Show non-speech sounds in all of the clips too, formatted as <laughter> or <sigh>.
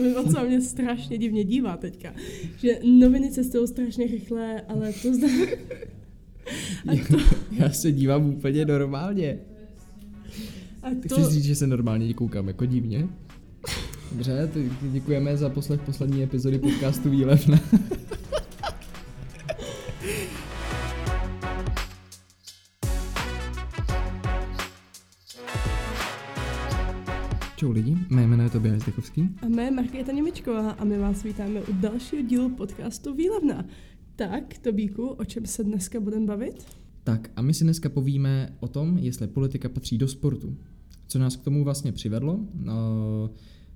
nevím, o co mě strašně divně dívá teďka. Že noviny cestují strašně rychle, ale to zda... <laughs> A to... Já se dívám úplně normálně. A to... Chci říct, že se normálně koukám jako divně? Dobře, děkujeme za poslech poslední epizody podcastu Výlevna. Čau lidi, mé Zdekovský. A mé Markéta Němečková a my vás vítáme u dalšího dílu podcastu Výlevna. Tak, Tobíku, o čem se dneska budeme bavit? Tak a my si dneska povíme o tom, jestli politika patří do sportu. Co nás k tomu vlastně přivedlo?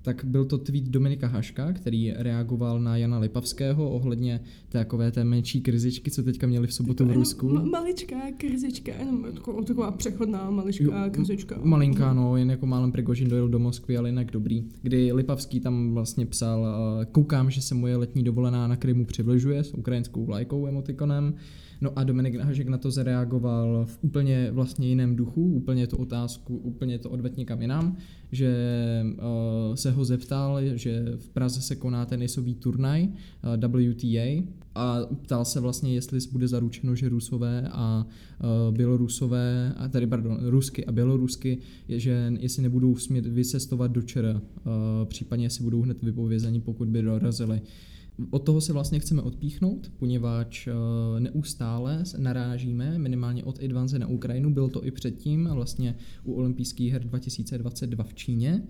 Tak byl to tweet Dominika Haška, který reagoval na Jana Lipavského ohledně takové té menší krizičky, co teďka měli v sobotu v Rusku. Ma- maličká krizička, jenom taková, taková přechodná maličká krizička. Malinká, no, jen jako málem Prigožin dojel do Moskvy, ale jinak dobrý. Kdy Lipavský tam vlastně psal, koukám, že se moje letní dovolená na Krymu přibližuje s ukrajinskou vlajkou emotikonem. No a Dominik Hašek na to zareagoval v úplně vlastně jiném duchu, úplně to otázku, úplně to odvet někam jinam, že uh, se ho zeptal, že v Praze se koná tenisový turnaj uh, WTA a ptal se vlastně, jestli bude zaručeno, že Rusové a uh, Bělorusové, a tady pardon, Rusky a Bělorusky, že jestli nebudou smět vysestovat do ČR, uh, případně jestli budou hned vypovězeni, pokud by dorazili. Uh, od toho se vlastně chceme odpíchnout, poněvadž eh, neustále narážíme minimálně od Advance na Ukrajinu, byl to i předtím, vlastně u olympijských her 2022 v Číně,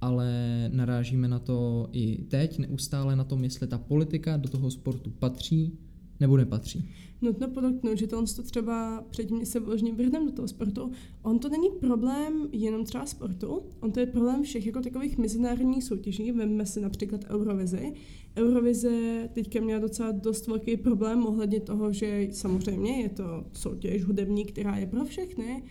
ale narážíme na to i teď, neustále na tom, jestli ta politika do toho sportu patří nebo nepatří. Nutno podotknout, že to třeba předtím, se vložně vrhneme do toho sportu, on to není problém jenom třeba sportu, on to je problém všech jako takových mezinárodních soutěží. Vemme si například Eurovizi. Eurovize teďka měla docela dost velký problém ohledně toho, že samozřejmě je to soutěž hudební, která je pro všechny,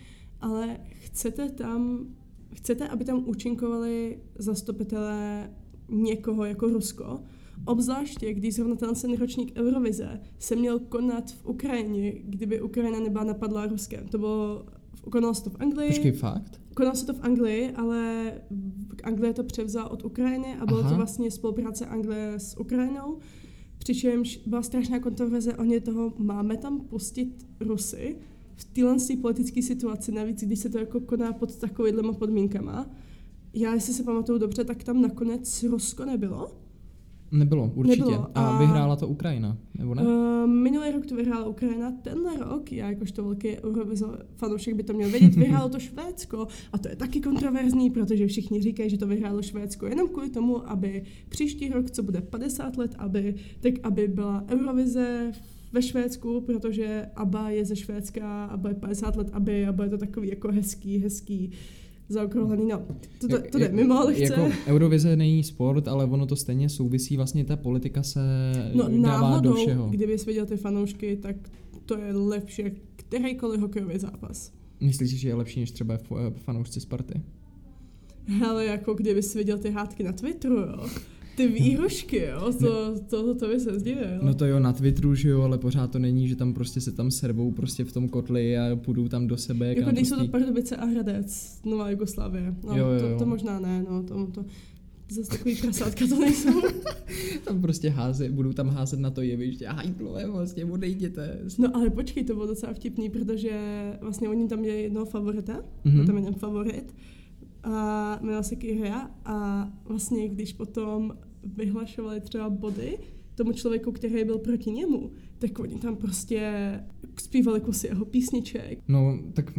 ale chcete tam, chcete, aby tam účinkovali zastupitelé někoho jako Rusko, Obzvláště, když zrovna ten ročník Eurovize se měl konat v Ukrajině, kdyby Ukrajina nebyla napadla Ruskem. To bylo, konalo se to v Anglii. Počkej, fakt? Konalo se to v Anglii, ale Anglie to převzal od Ukrajiny a bylo Aha. to vlastně spolupráce Anglie s Ukrajinou. Přičemž byla strašná kontroverze, oni toho máme tam pustit Rusy v téhle politické situaci, navíc když se to jako koná pod takovýhlema podmínkama. Já, jestli se pamatuju dobře, tak tam nakonec Rusko nebylo. Nebylo, určitě. Nebylo. A, a vyhrála to Ukrajina, nebo ne? Uh, minulý rok to vyhrála Ukrajina, tenhle rok, já jakožto velký fanoušek by to měl vědět, vyhrálo to Švédsko. A to je taky kontroverzní, protože všichni říkají, že to vyhrálo Švédsko jenom kvůli tomu, aby příští rok, co bude 50 let, aby, tak aby byla Eurovize ve Švédsku, protože ABBA je ze Švédska a bude 50 let aby a bude to takový jako hezký, hezký zaokrouhlený, no, to, to, to jde mimo, ale chce. Jako Eurovize není sport, ale ono to stejně souvisí, vlastně ta politika se no, dává náhodou, do všeho. kdyby viděl ty fanoušky, tak to je lepší kterýkoliv hokejový zápas. Myslíš, že je lepší než třeba fanoušci Sparty? Ale jako kdyby viděl ty hádky na Twitteru, jo. Ty výhrušky, jo, to, to, to, to by se zdivil. No to jo, na Twitteru, že jo, ale pořád to není, že tam prostě se tam servou prostě v tom kotli a půjdou tam do sebe. Jako když jsou to Pardubice a Hradec, Nová Jugoslávie. No, jo, jo, jo. To, to, možná ne, no, to, to, zase takový prasátka to nejsou. <laughs> tam prostě házet, budou tam házet na to jeviště a hajtlové vlastně odejděte. No ale počkej, to bylo docela vtipný, protože vlastně oni tam měli jednoho favorita, mm-hmm. tam jeden favorit a jmenoval se Kyria a vlastně když potom vyhlašovali třeba body tomu člověku, který byl proti němu, tak oni tam prostě zpívali kusy jeho písniček. No, tak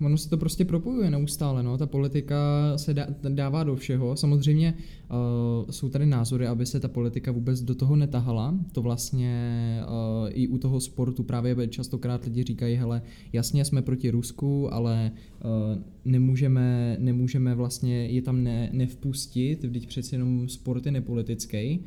ono se to prostě propojuje neustále, no, ta politika se dá, dává do všeho. Samozřejmě uh, jsou tady názory, aby se ta politika vůbec do toho netahala. To vlastně uh, i u toho sportu právě častokrát lidi říkají, hele, jasně jsme proti Rusku, ale uh, nemůžeme, nemůžeme vlastně je tam ne, nevpustit, vždyť přeci jenom sport je nepolitický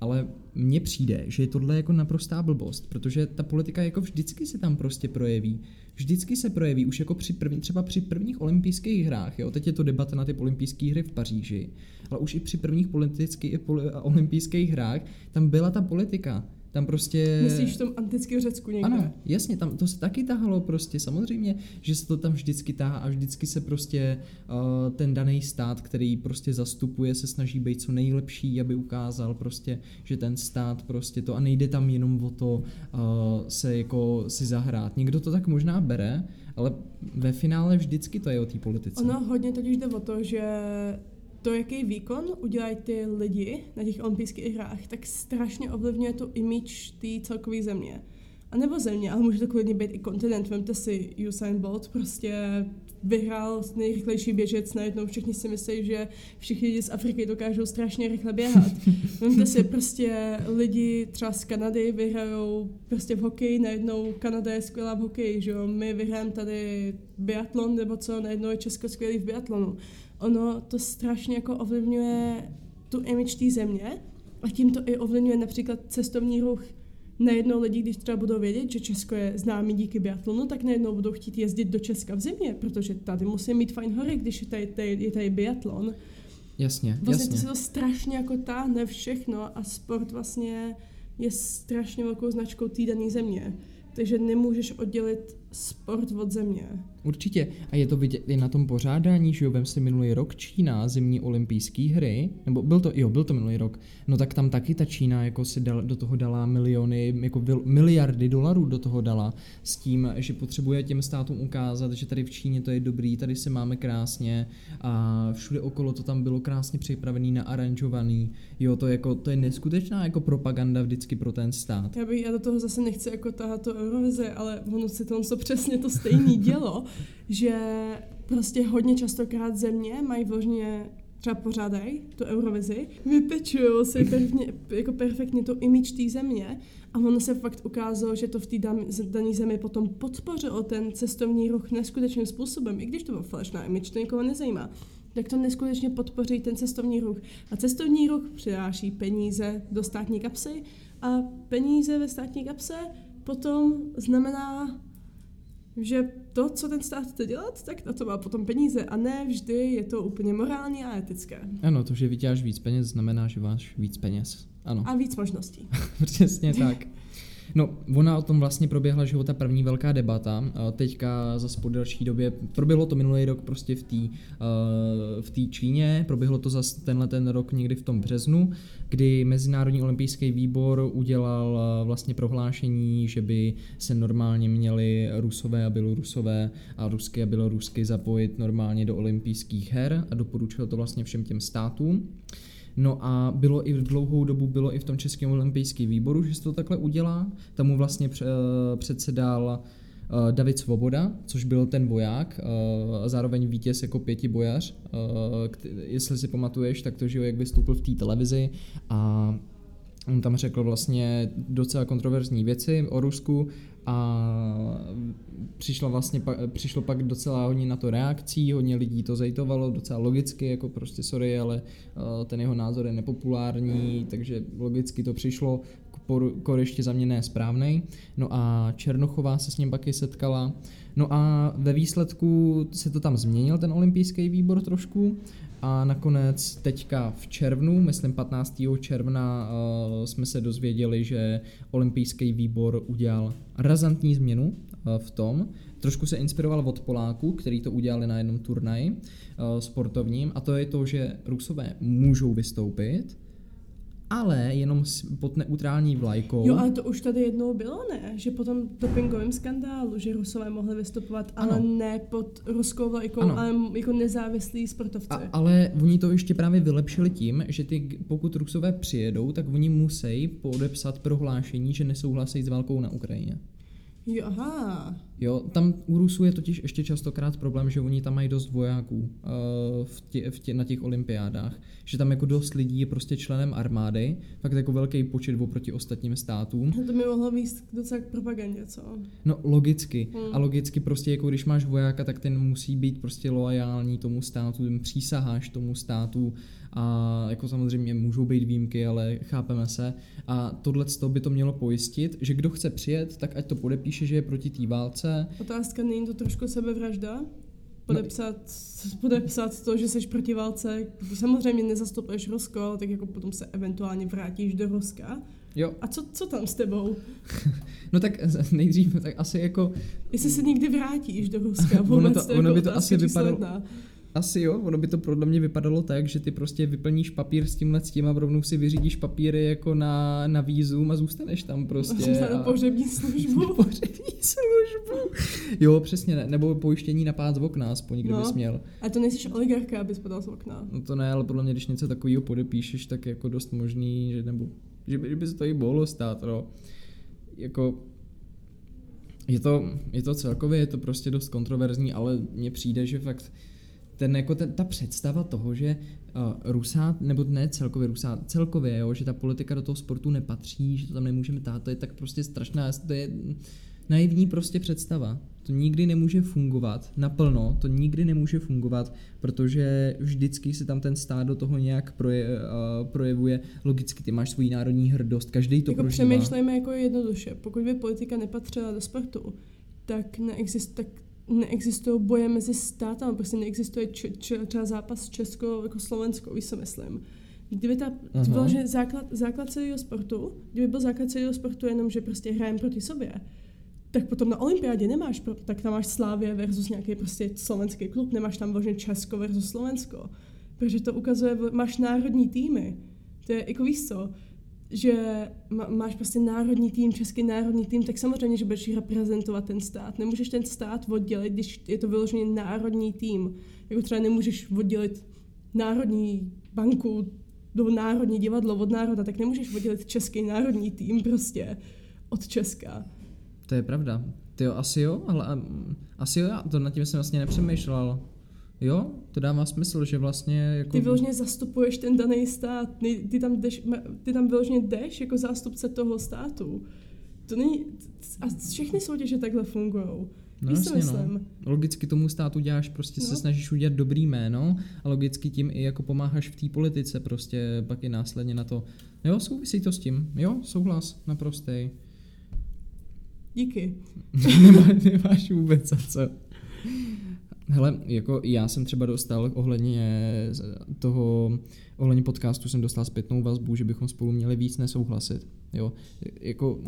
ale mně přijde, že je tohle jako naprostá blbost, protože ta politika jako vždycky se tam prostě projeví. Vždycky se projeví, už jako při první, třeba při prvních olympijských hrách, jo, teď je to debata na ty olympijské hry v Paříži, ale už i při prvních politických poli, olympijských hrách tam byla ta politika. Tam prostě... Myslíš v tom antickém Řecku někde? Ano, jasně, tam to se taky tahalo prostě, samozřejmě, že se to tam vždycky tahá a vždycky se prostě uh, ten daný stát, který prostě zastupuje, se snaží být co nejlepší, aby ukázal prostě, že ten stát prostě to a nejde tam jenom o to uh, se jako si zahrát. Někdo to tak možná bere, ale ve finále vždycky to je o té politice. Ono hodně totiž jde o to, že to, jaký výkon udělají ty lidi na těch olympijských hrách, tak strašně ovlivňuje tu image té celkové země. A nebo země, ale může to klidně být i kontinent. Vemte si Usain Bolt, prostě vyhrál nejrychlejší běžec, najednou všichni si myslí, že všichni lidi z Afriky dokážou strašně rychle běhat. <laughs> Vemte si prostě lidi třeba z Kanady vyhrajou prostě v hokeji, najednou Kanada je skvělá v hokeji, že jo? My vyhrajeme tady biatlon nebo co, najednou je Česko skvělý v biatlonu ono to strašně jako ovlivňuje tu image té země a tím to i ovlivňuje například cestovní ruch. Najednou lidi, když třeba budou vědět, že Česko je známý díky biatlonu, tak najednou budou chtít jezdit do Česka v zimě, protože tady musí mít fajn hory, když je tady, tady, je tady biatlon. Jasně, vlastně jasně. to se to strašně jako táhne všechno a sport vlastně je strašně velkou značkou té dané země. Takže nemůžeš oddělit sport od země. Určitě. A je to vidět i na tom pořádání, že jo, vem si minulý rok Čína, zimní olympijské hry, nebo byl to, jo, byl to minulý rok, no tak tam taky ta Čína jako si dal, do toho dala miliony, jako miliardy dolarů do toho dala s tím, že potřebuje těm státům ukázat, že tady v Číně to je dobrý, tady se máme krásně a všude okolo to tam bylo krásně připravený, naaranžovaný, jo, to, jako, to je neskutečná jako propaganda vždycky pro ten stát. Já, bych, já do toho zase nechci jako tahat to Eurovize, ale ono si to, to přesně to stejný dělo, že prostě hodně častokrát země mají vložně třeba pořádaj tu Eurovizi, vypečují si perfektně, jako perfektně tu image té země a ono se fakt ukázalo, že to v té dané zemi potom podpořilo ten cestovní ruch neskutečným způsobem, i když to byl falešná image, to nikoho nezajímá tak to neskutečně podpoří ten cestovní ruch. A cestovní ruch přináší peníze do státní kapsy a peníze ve státní kapse potom znamená že to, co ten stát chce dělat, tak na to má potom peníze a ne vždy je to úplně morální a etické. Ano, to, že vyděláš víc peněz, znamená, že máš víc peněz. Ano. A víc možností. <laughs> Přesně tak. <laughs> No, ona o tom vlastně proběhla, že ta první velká debata, teďka za po delší době, proběhlo to minulý rok prostě v té v té Číně, proběhlo to za tenhle ten rok někdy v tom březnu, kdy Mezinárodní olympijský výbor udělal vlastně prohlášení, že by se normálně měli Rusové a Bělorusové a Rusky a Bělorusky zapojit normálně do olympijských her a doporučil to vlastně všem těm státům. No a bylo i v dlouhou dobu, bylo i v tom Českém olympijském výboru, že se to takhle udělá. Tam mu vlastně eh, předsedal eh, David Svoboda, což byl ten voják, a eh, zároveň vítěz jako pěti bojař. Jestli si pamatuješ, tak to, že jak vystoupil v té televizi a on tam řekl vlastně docela kontroverzní věci o Rusku a přišlo vlastně, přišlo pak docela hodně na to reakcí, hodně lidí to zejtovalo docela logicky, jako prostě sorry, ale uh, ten jeho názor je nepopulární, takže logicky to přišlo, ještě za mě nesprávnej. No a Černochová se s ním pak i setkala. No a ve výsledku se to tam změnil, ten olympijský výbor trošku a nakonec teďka v červnu, myslím 15. června, uh, jsme se dozvěděli, že olympijský výbor udělal razantní změnu uh, v tom, trošku se inspiroval od Poláků, který to udělali na jednom turnaji uh, sportovním, a to je to, že Rusové můžou vystoupit, ale jenom pod neutrální vlajkou. Jo, ale to už tady jednou bylo, ne? Že po tom dopingovém skandálu, že Rusové mohli vystupovat, ano. ale ne pod ruskou vlajkou, ano. ale jako nezávislí sportovci. A, ale oni to ještě právě vylepšili tím, že ty, pokud Rusové přijedou, tak oni musí podepsat prohlášení, že nesouhlasí s válkou na Ukrajině. Jo, aha. Jo, tam u Rusů je totiž ještě častokrát problém, že oni tam mají dost vojáků uh, v tě, v tě, na těch olympiádách, že tam jako dost lidí je prostě členem armády, fakt jako velký počet oproti ostatním státům. To by mohlo víc docela k propagandě, co? No logicky. Hmm. A logicky prostě jako když máš vojáka, tak ten musí být prostě loajální tomu státu, ten přísaháš tomu státu a jako samozřejmě můžou být výjimky, ale chápeme se. A tohle by to mělo pojistit, že kdo chce přijet, tak ať to podepíše, že je proti té válce. Otázka, není to trošku sebevražda? podepsat, podepsat to, že jsi proti válce. Samozřejmě nezastupuješ Rusko, ale tak jako potom se eventuálně vrátíš do Ruska. Jo. A co, co tam s tebou? <laughs> No tak <laughs> nejdřív, tak asi jako... Jestli se někdy vrátíš do Ruska, <laughs> ono, vůbec to, to, ono jako by to asi vypadalo. Asi jo, ono by to podle mě vypadalo tak, že ty prostě vyplníš papír s tímhle s tím a rovnou si vyřídíš papíry jako na, na vízum a zůstaneš tam prostě. Na a... pohřební službu. <laughs> Pohřební službu. Jo, přesně, ne, nebo pojištění na pád z okna, aspoň No. měl. A to nejsi oligarcha, abys podal z okna. No to ne, ale podle mě, když něco takového podepíšeš, tak je jako dost možný, že nebo, že by, že by se to i mohlo stát, no. Jako, je to, je to celkově, je to prostě dost kontroverzní, ale mně přijde, že fakt ten, jako ten, ta představa toho, že uh, Rusát, nebo ne celkově Rusát, celkově, jo, že ta politika do toho sportu nepatří, že to tam nemůžeme tát, to je tak prostě strašná, to je naivní prostě představa. To nikdy nemůže fungovat naplno, to nikdy nemůže fungovat, protože vždycky se tam ten stát do toho nějak proje, uh, projevuje. Logicky ty máš svůj národní hrdost, každý to jako prožívá. přemýšlejme jako jednoduše. Pokud by politika nepatřila do sportu, tak, neexist, tak neexistují boje mezi státami, prostě neexistuje č, č, třeba zápas Česko jako Slovensko, víš co myslím. Kdyby ta, to bylo, že základ, základ celého sportu, kdyby byl základ celého sportu jenom, že prostě hrajeme proti sobě, tak potom na olympiádě nemáš, tak tam máš Slávě versus nějaký prostě slovenský klub, nemáš tam vlastně Česko versus Slovensko. Protože to ukazuje, máš národní týmy. To je jako víš co, že má, máš prostě národní tým, český národní tým, tak samozřejmě, že budeš reprezentovat ten stát. Nemůžeš ten stát oddělit, když je to vyloženě národní tým. Jako třeba nemůžeš oddělit národní banku do národní divadlo od národa, tak nemůžeš oddělit český národní tým prostě od Česka. To je pravda. Ty jo, asi jo, ale um, asi jo, já to nad tím jsem vlastně nepřemýšlel. Jo, to dává smysl, že vlastně jako... Ty vyloženě zastupuješ ten daný stát, ty, tam jdeš, ty tam vyloženě jdeš jako zástupce toho státu. To není, a všechny soutěže takhle fungují. No jasně, no. Logicky tomu státu děláš, prostě se No. snažíš udělat dobrý jméno a logicky tím i jako pomáháš v té politice prostě pak i následně na to. Jo, souvisí to s tím. Jo, souhlas, naprostej. Díky. <laughs> Nemá, nemáš vůbec za co. Hele, jako já jsem třeba dostal ohledně toho, ohledně podcastu jsem dostal zpětnou vazbu, že bychom spolu měli víc nesouhlasit, jo. Jako,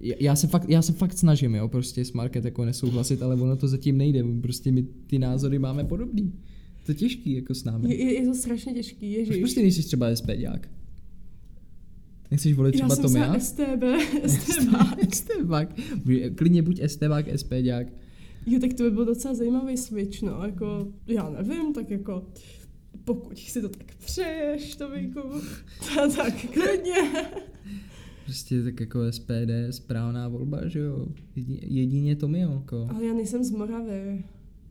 já- já se fakt, já se fakt snažím, jo, prostě s Market jako nesouhlasit, ale ono to zatím nejde, prostě my ty názory máme podobný. To je těžký jako s námi. Je, je, to strašně těžký, Proč ježiš. prostě nejsi třeba SPďák? Nechceš volit Já třeba jsem Tomia? se STB, STB. STBák. Klidně buď STBák, SPďák. Jo, tak to by byl docela zajímavý switch, no, jako, já nevím, tak jako, pokud si to tak přeješ, to výku, <laughs> tak klidně. Prostě tak jako SPD je správná volba, že jo? Jedině, jedině Tomio, jako. Ale já nejsem z Moravy.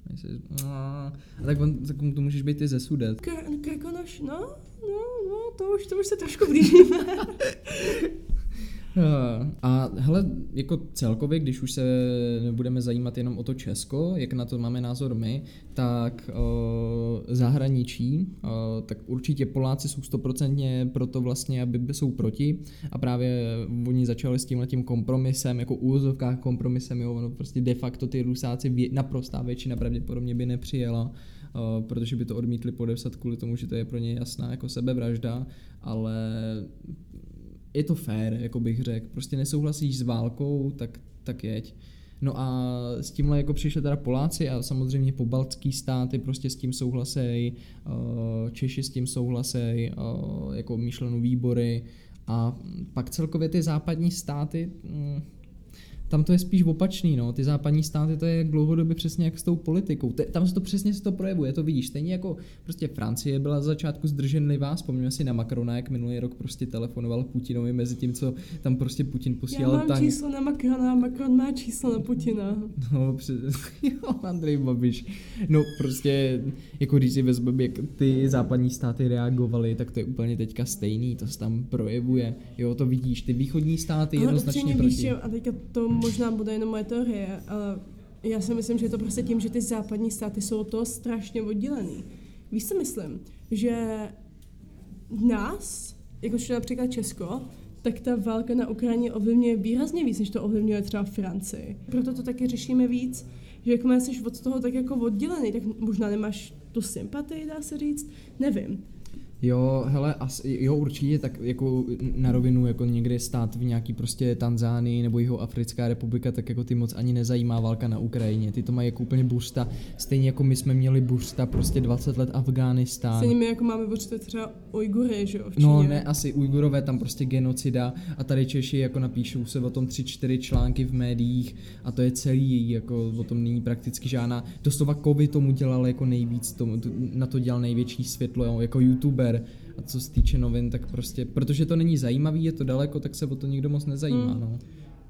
Nejsi- A tak, on, tak to můžeš být i ze Sudet. Kr- Krkonoš, no, no, no, to už, to už se trošku blížíme. <laughs> A, a hele, jako celkově, když už se budeme zajímat jenom o to Česko, jak na to máme názor my, tak o, zahraničí, o, tak určitě Poláci jsou stoprocentně proto vlastně, aby jsou proti. A právě oni začali s tímhle tím kompromisem, jako úvozovkách kompromisem, jo, ono prostě de facto ty Rusáci vě, naprostá většina pravděpodobně by nepřijela, o, protože by to odmítli podepsat kvůli tomu, že to je pro ně jasná jako sebevražda, ale je to fér, jako bych řekl. Prostě nesouhlasíš s válkou, tak, tak jeď. No a s tímhle jako přišli teda Poláci a samozřejmě pobaltský státy prostě s tím souhlasej, eh, Češi s tím souhlasej, eh, jako myšleno výbory a pak celkově ty západní státy, mm, tam to je spíš opačný, no. Ty západní státy to je dlouhodobě přesně jak s tou politikou. Te, tam se to přesně se to projevuje, to vidíš. Stejně jako prostě Francie byla za začátku zdrženlivá, vzpomněme si na Macrona, jak minulý rok prostě telefonoval Putinovi mezi tím, co tam prostě Putin Já posílal mám tank. číslo na Macrona, Macron má číslo na Putina. No, přes... <laughs> jo, Andrej Babiš. No, prostě, jako když si vezmeme, jak ty západní státy reagovaly, tak to je úplně teďka stejný, to se tam projevuje. Jo, to vidíš, ty východní státy Ale jednoznačně upřímně víš, proti. že, a teďka to možná bude jenom moje teorie, ale já si myslím, že je to prostě tím, že ty západní státy jsou toho strašně oddělený. Víš, co myslím? Že nás, jakož například Česko, tak ta válka na Ukrajině ovlivňuje výrazně víc, než to ovlivňuje třeba Francii. Proto to taky řešíme víc, Že jakmile jsi od toho tak jako oddělený, tak možná nemáš tu sympatii, dá se říct, nevím. Jo, hele, asi, jo, určitě tak jako na rovinu, jako někde stát v nějaký prostě Tanzánii nebo jeho Africká republika, tak jako ty moc ani nezajímá válka na Ukrajině. Ty to mají jako úplně bursta, stejně jako my jsme měli bursta prostě 20 let Afghánistán. Stejně my jako máme bursta třeba Ujgury, že jo, No ne, asi Ujgurové tam prostě genocida a tady Češi jako napíšou se o tom tři, čtyři články v médiích a to je celý, jako o tom není prakticky žádná. Doslova COVID tomu dělal jako nejvíc, tomu, na to dělal největší světlo, jo, jako youtuber a co se týče novin, tak prostě, protože to není zajímavý, je to daleko, tak se o to nikdo moc nezajímá, Hmm. no.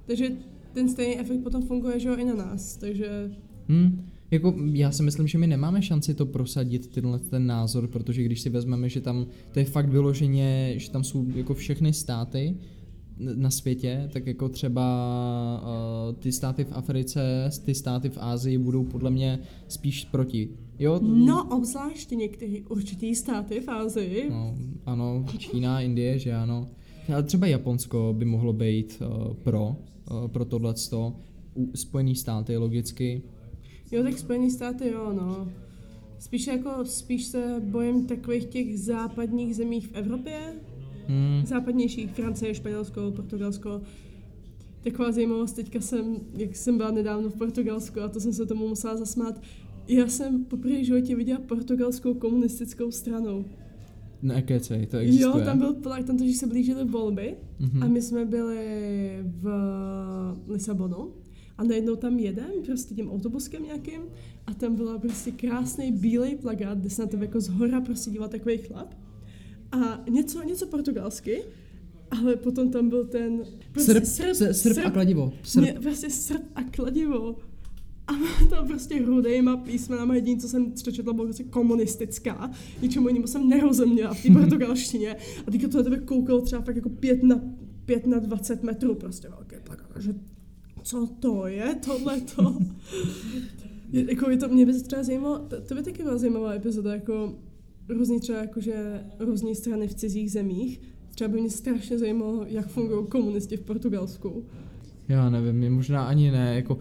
Takže ten stejný efekt potom funguje, že jo, i na nás, takže Hmm. Jako já si myslím, že my nemáme šanci to prosadit, tenhle ten názor, protože když si vezmeme, že tam to je fakt vyloženě, že tam jsou jako všechny státy na světě, tak jako třeba uh, ty státy v Africe, ty státy v Ázii budou podle mě spíš proti. Jo? no, obzvláště některé určitý státy v Ázii. no ano, Čína, Indie, že ano. Ale třeba Japonsko by mohlo být uh, pro, uh, pro tohleto. U Spojený státy logicky, Jo, tak Spojené státy, jo, no. Spíš jako, spíš se bojím takových těch západních zemí v Evropě, Hmm. západnějších, Francie, Španělsko, Portugalsko. Taková zajímavost, teďka jsem, jak jsem byla nedávno v Portugalsku a to jsem se tomu musela zasmát, já jsem poprvé v životě viděla portugalskou komunistickou stranu. Nekecej, to existuje. Jo, tam byl plak, tam totiž se blížily volby Mhm. a my jsme byli v Lisabonu a najednou tam jedem, prostě tím autobuskem nějakým a tam byla prostě krásný bílej plagát, kde se na tebe jako z hora prostě díval takový chlap a něco, něco portugalsky, ale potom tam byl ten Srp, srp, srp a kladivo. Srp. Ne, prostě srp a kladivo. A <laughs> tam prostě rudejma písmenama jediný, co jsem přečetla, bylo prostě komunistická. Ničemu jinému jsem nerozuměla v té portugalštině. A teďka to na tebe koukalo třeba fakt jako pět na, pět na 20 metrů prostě velký plakát. že co to je tohleto? <laughs> je, jako je to, mě by se třeba zajímalo, to, to by taky byla zajímavá epizoda, jako různý třeba jakože různé strany v cizích zemích. Třeba by mě strašně zajímalo, jak fungují komunisti v Portugalsku. Já nevím, mě možná ani ne, jako,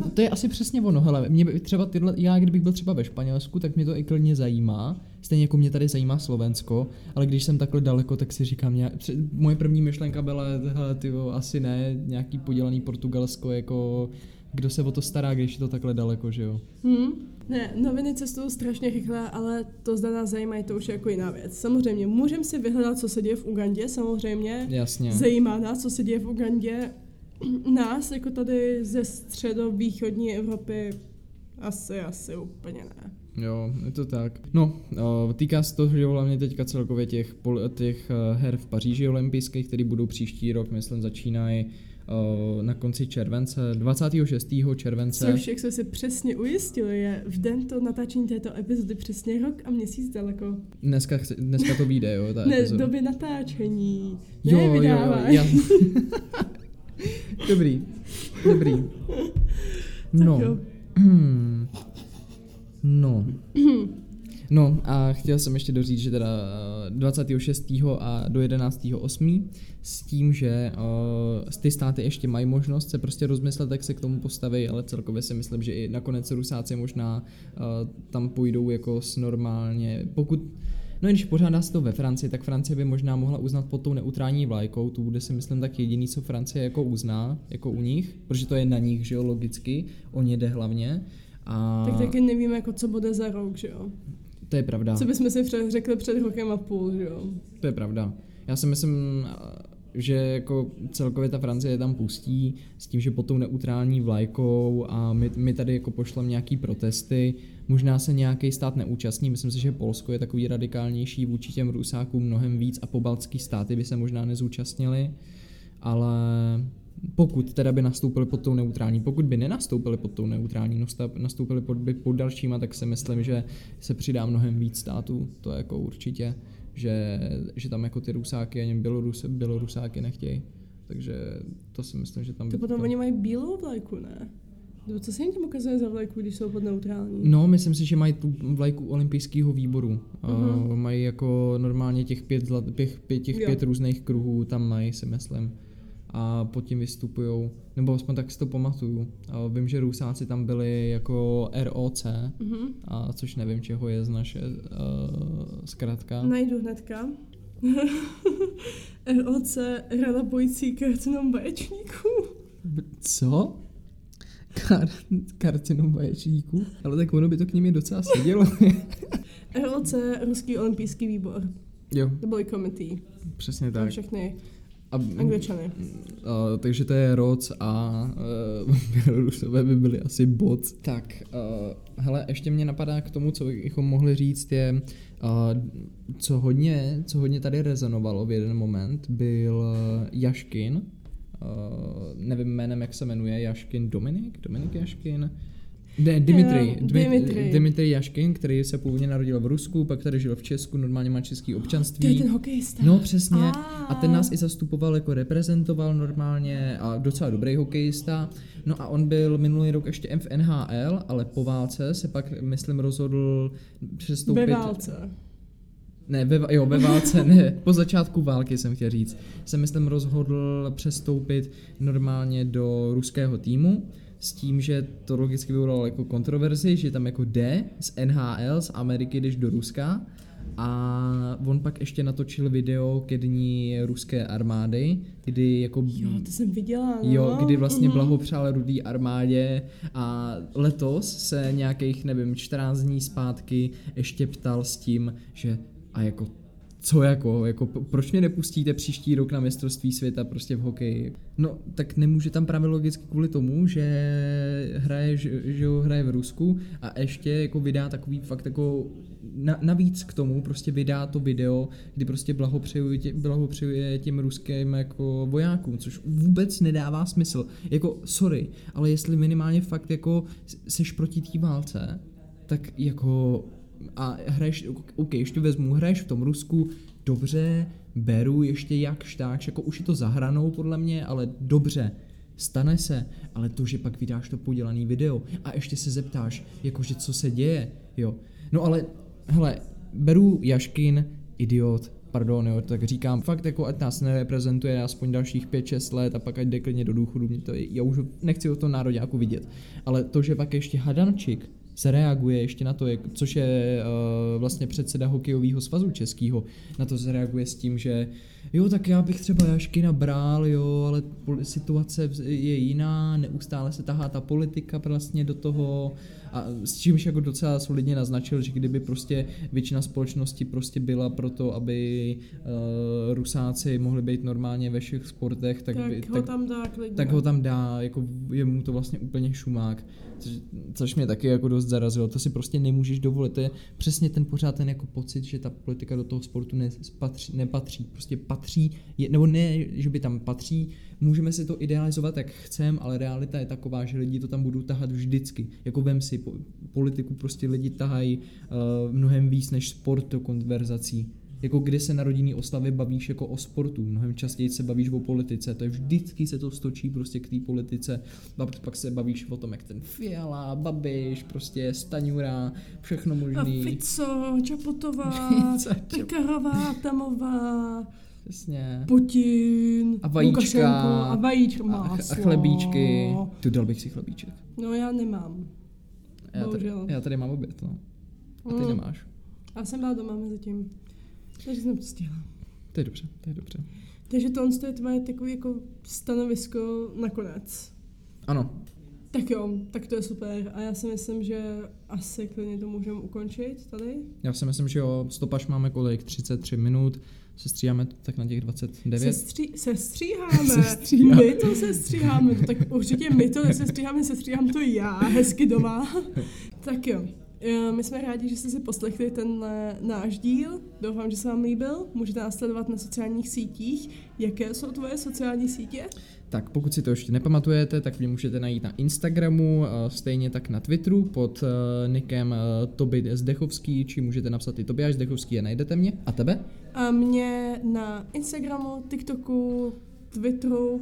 to to je asi přesně ono, hele, mě by třeba tyhle, já kdybych byl třeba ve Španělsku, tak mě to i klidně zajímá, stejně jako mě tady zajímá Slovensko, ale když jsem takhle daleko, tak si říkám, pře- moje první myšlenka byla, hele, tyjo, asi ne, nějaký podělaný Portugalsko, jako, kdo se o to stará, když je to takhle daleko, že jo. Hmm? Ne, noviny cestují strašně rychle, ale to zda nás zajímají, to už je jako jiná věc. Samozřejmě, můžeme si vyhledat, co se děje v Ugandě, samozřejmě. Jasně. Zajímá nás, co se děje v Ugandě. <clears throat> Nás, jako tady ze středovýchodní Evropy, asi, asi úplně ne. Jo, je to tak. No, o, týká se to, že hlavně teďka celkově těch, těch eh, her v Paříži olympijských, které budou příští rok, myslím, začínají o, na konci července, 26. července. Což, jak jsme si přesně ujistili, je v den to natáčení této epizody přesně rok a měsíc daleko. Dneska, chci, dneska to vyjde, jo, ta Ne, epizoda. doby natáčení. Ne, Jo, jo, jo, já... <laughs> Dobrý, dobrý. No. <clears throat> No. No a chtěl jsem ještě doříct, že teda eh, 26. a do 11. 8. s tím, že uh, ty státy ještě mají možnost se prostě rozmyslet, jak se k tomu postaví, ale celkově si myslím, že i nakonec Rusáci možná uh, tam půjdou jako s normálně, pokud No když pořádá se to ve Francii, tak Francie by možná mohla uznat pod tou neutrální vlajkou, tu bude si myslím tak jediný, co Francie jako uzná, jako u nich, protože to je na nich, že jo, logicky, o ně jde hlavně. A Tak taky nevíme, jako co bude za rok, že jo. to je pravda. Co bychom si před, řekli před rokem a půl, že jo. To je pravda. Já si myslím, že jako celkově ta Francie tam pustí s tím, že pod tou neutrální vlajkou a my, my tady jako pošlem nějaký protesty, možná se nějaký stát neúčastní, myslím si, že Polsko je takový radikálnější vůči těm Rusákům mnohem víc a pobaltský státy by se možná nezúčastnili, ale pokud teda by nastoupili pod tou neutrální, pokud by nenastoupili pod tou neutrální, nastoupili pod, by pod dalšíma, tak si myslím, že se přidá mnohem víc států, to je jako určitě, že, že tam jako ty Rusáky ani Bělorus, Bělorusáky nechtějí, takže to si myslím, že tam To potom oni mají bílou vlajku, ne? Nebo co se jim tím ukazuje za vlajku, když jsou pod neutrální? No, myslím si, že mají tu vlajku olympijského výboru. Mhm. Uh, mají jako normálně těch pět, zlat, těch, pět, těch Jo. pět různých kruhů, tam mají, si myslím. a pod tím vystupují, nebo aspoň tak si to pamatuju. A vím, že Rusáci tam byli jako ROC, Mhm. a což nevím, čeho je z naše uh, zkrátka. Najdu hnedka. <laughs> ROC, Rada bojící karcinom vaječníků. Co? Kar- karcinom vaječníků? Ale tak ono by to k nimi docela sedělo. <laughs> ROC, Ruský olympijský výbor. jo, To byly komitý. přesně tak. všechny A, angličany. Uh, takže to je ROC a uh, <laughs> Bělorusové by byli asi bot. Tak, uh, hele, ještě mě napadá k tomu, co bychom mohli říct, je, uh, co hodně, co hodně tady rezonovalo v jeden moment, byl Jaškin, nevím jménem, jak se jmenuje, Jaškin Dominik? Dominik Jaškin? Ne, Dimitri, Jo, Dmi- Dimitri. Dimitri Jaškin, který se původně narodil v Rusku, pak tady žil v Česku, normálně má český To občanství. je ten hokejista. No přesně. A. A ten nás i zastupoval, jako reprezentoval normálně a docela dobrý hokejista. No a on byl minulý rok ještě v NHL, ale po válce se pak, myslím, rozhodl přestoupit... Ve válce. Ne, ve, jo, ve válce, ne, <laughs> po začátku války jsem chtěl říct. Se myslím rozhodl přestoupit normálně do ruského týmu s tím, že to logicky vyvolalo jako kontroverzi, že tam jako jde z NHL, z Ameriky, jdeš do Ruska a on pak ještě natočil video ke dní ruské armády, kdy jako Jo, to jsem viděla, no. Jo, kdy vlastně Mhm. blahopřál rudý armádě a letos se nějakých, nevím, 14 dní zpátky ještě ptal s tím, že a jako co jako, jako proč mě nepustíte příští rok na mistrovství světa prostě v hokeji? No, tak nemůže tam právě logicky kvůli tomu, že hraje, že, jo, hraje v Rusku a ještě jako vydá takový fakt jako na, navíc k tomu prostě vydá to video, kdy prostě blahopřejuje, tě, blahopřejuje těm ruským jako vojákům, což vůbec nedává smysl. Jako, sorry, ale jestli minimálně fakt jako seš proti té válce, tak jako a hraješ, OK, ještě vezmu, hraješ v tom Rusku, dobře, beru ještě jak štáč, jako už je to zahranou podle mě, ale dobře, stane se, ale to, že pak vydáš to podělaný video a ještě se zeptáš, jakože co se děje, jo. No ale, hele, beru Jaškin, idiot, pardon, jo, tak říkám, fakt jako ať nás nereprezentuje aspoň dalších 5-6 let a pak ať jde klidně do důchodu, mě to, já už nechci o tom nároďáku vidět, ale to, že pak ještě Hadančik se reaguje ještě na to, jak, což je uh, vlastně předseda hokejového svazu českého, na to se reaguje s tím, že jo, tak já bych třeba Jaškina bral, jo, ale situace je jiná, neustále se tahá ta politika vlastně do toho a s čímž jako docela solidně naznačil, že kdyby prostě většina společnosti prostě byla pro to, aby uh, Rusáci mohli být normálně ve všech sportech, tak, Tak, by, ho tak tam dá klidně. tak ho tam dá, jako je mu to vlastně úplně šumák, což, což mě taky jako dost zarazilo, to si prostě nemůžeš dovolit, to je přesně ten pořád ten jako pocit, že ta politika do toho sportu nepatří, nepatří prostě patří, je, nebo ne, že by tam patří, můžeme si to idealizovat jak chcem, ale realita je taková, že lidi to tam budou tahat vždycky, jako vem si, po, politiku prostě lidi tahají uh, mnohem víc než sport do konverzací, jako kdy se na rodinný oslavě bavíš jako o sportu, mnohem častěji se bavíš o politice, to je vždycky se to stočí prostě k té politice, pak, pak se bavíš o tom, jak ten Fiala, Babiš, prostě Staňura, všechno A možný. Fico, Čaputová, <laughs> Co, čo- Pekarová, Tamová, Přesně. Putin, A vajíčka. Lukašenko a vajíčka, A, máslo. a chlebíčky. Tu dal bych si chlebíček. No já nemám. Já tady, já tady mám oběd, no. A ty Mm. nemáš. Já jsem byla doma mezi tím. Takže jsem to stihla. To je dobře, to je dobře. Takže tohle je tvoje takové jako stanovisko nakonec. Ano, Tak jo, tak to je super. A já si myslím, že asi klidně to můžeme ukončit tady. já si myslím, že jo, stopaž máme kolik, 33 minut, se stříháme tak na těch 29. Se, stří, se stříháme. <laughs> Se stříháme. My to se stříháme. No, tak určitě my to se stříháme, se stříhám to já, hezky doma. <laughs> tak jo. Eh, My jsme rádi, že jste si poslechli tenhle náš díl. Doufám, že se vám líbil. Můžete nás sledovat na sociálních sítích. Jaké jsou tvoje sociální sítě? Tak pokud si to ještě nepamatujete, tak mě můžete najít na Instagramu, eh, stejně tak na Twitteru pod eh, nickem eh, Toby Zdechovský, či můžete napsat i Tobiáš Zdechovský a najdete mě. A tebe? A mě na Instagramu, TikToku, Twitteru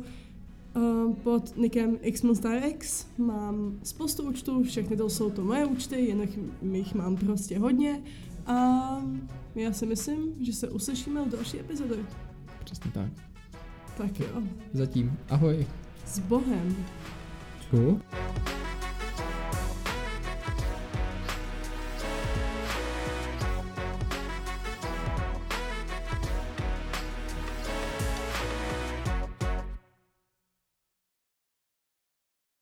pod nickem xmonsterx mám spoustu účtů, všechny to jsou to moje účty, jen jich mám prostě hodně. A já si myslím, že se uslyšíme u další epizody. Přesně tak. Tak jo. Zatím. Ahoj. S Bohem. Čku.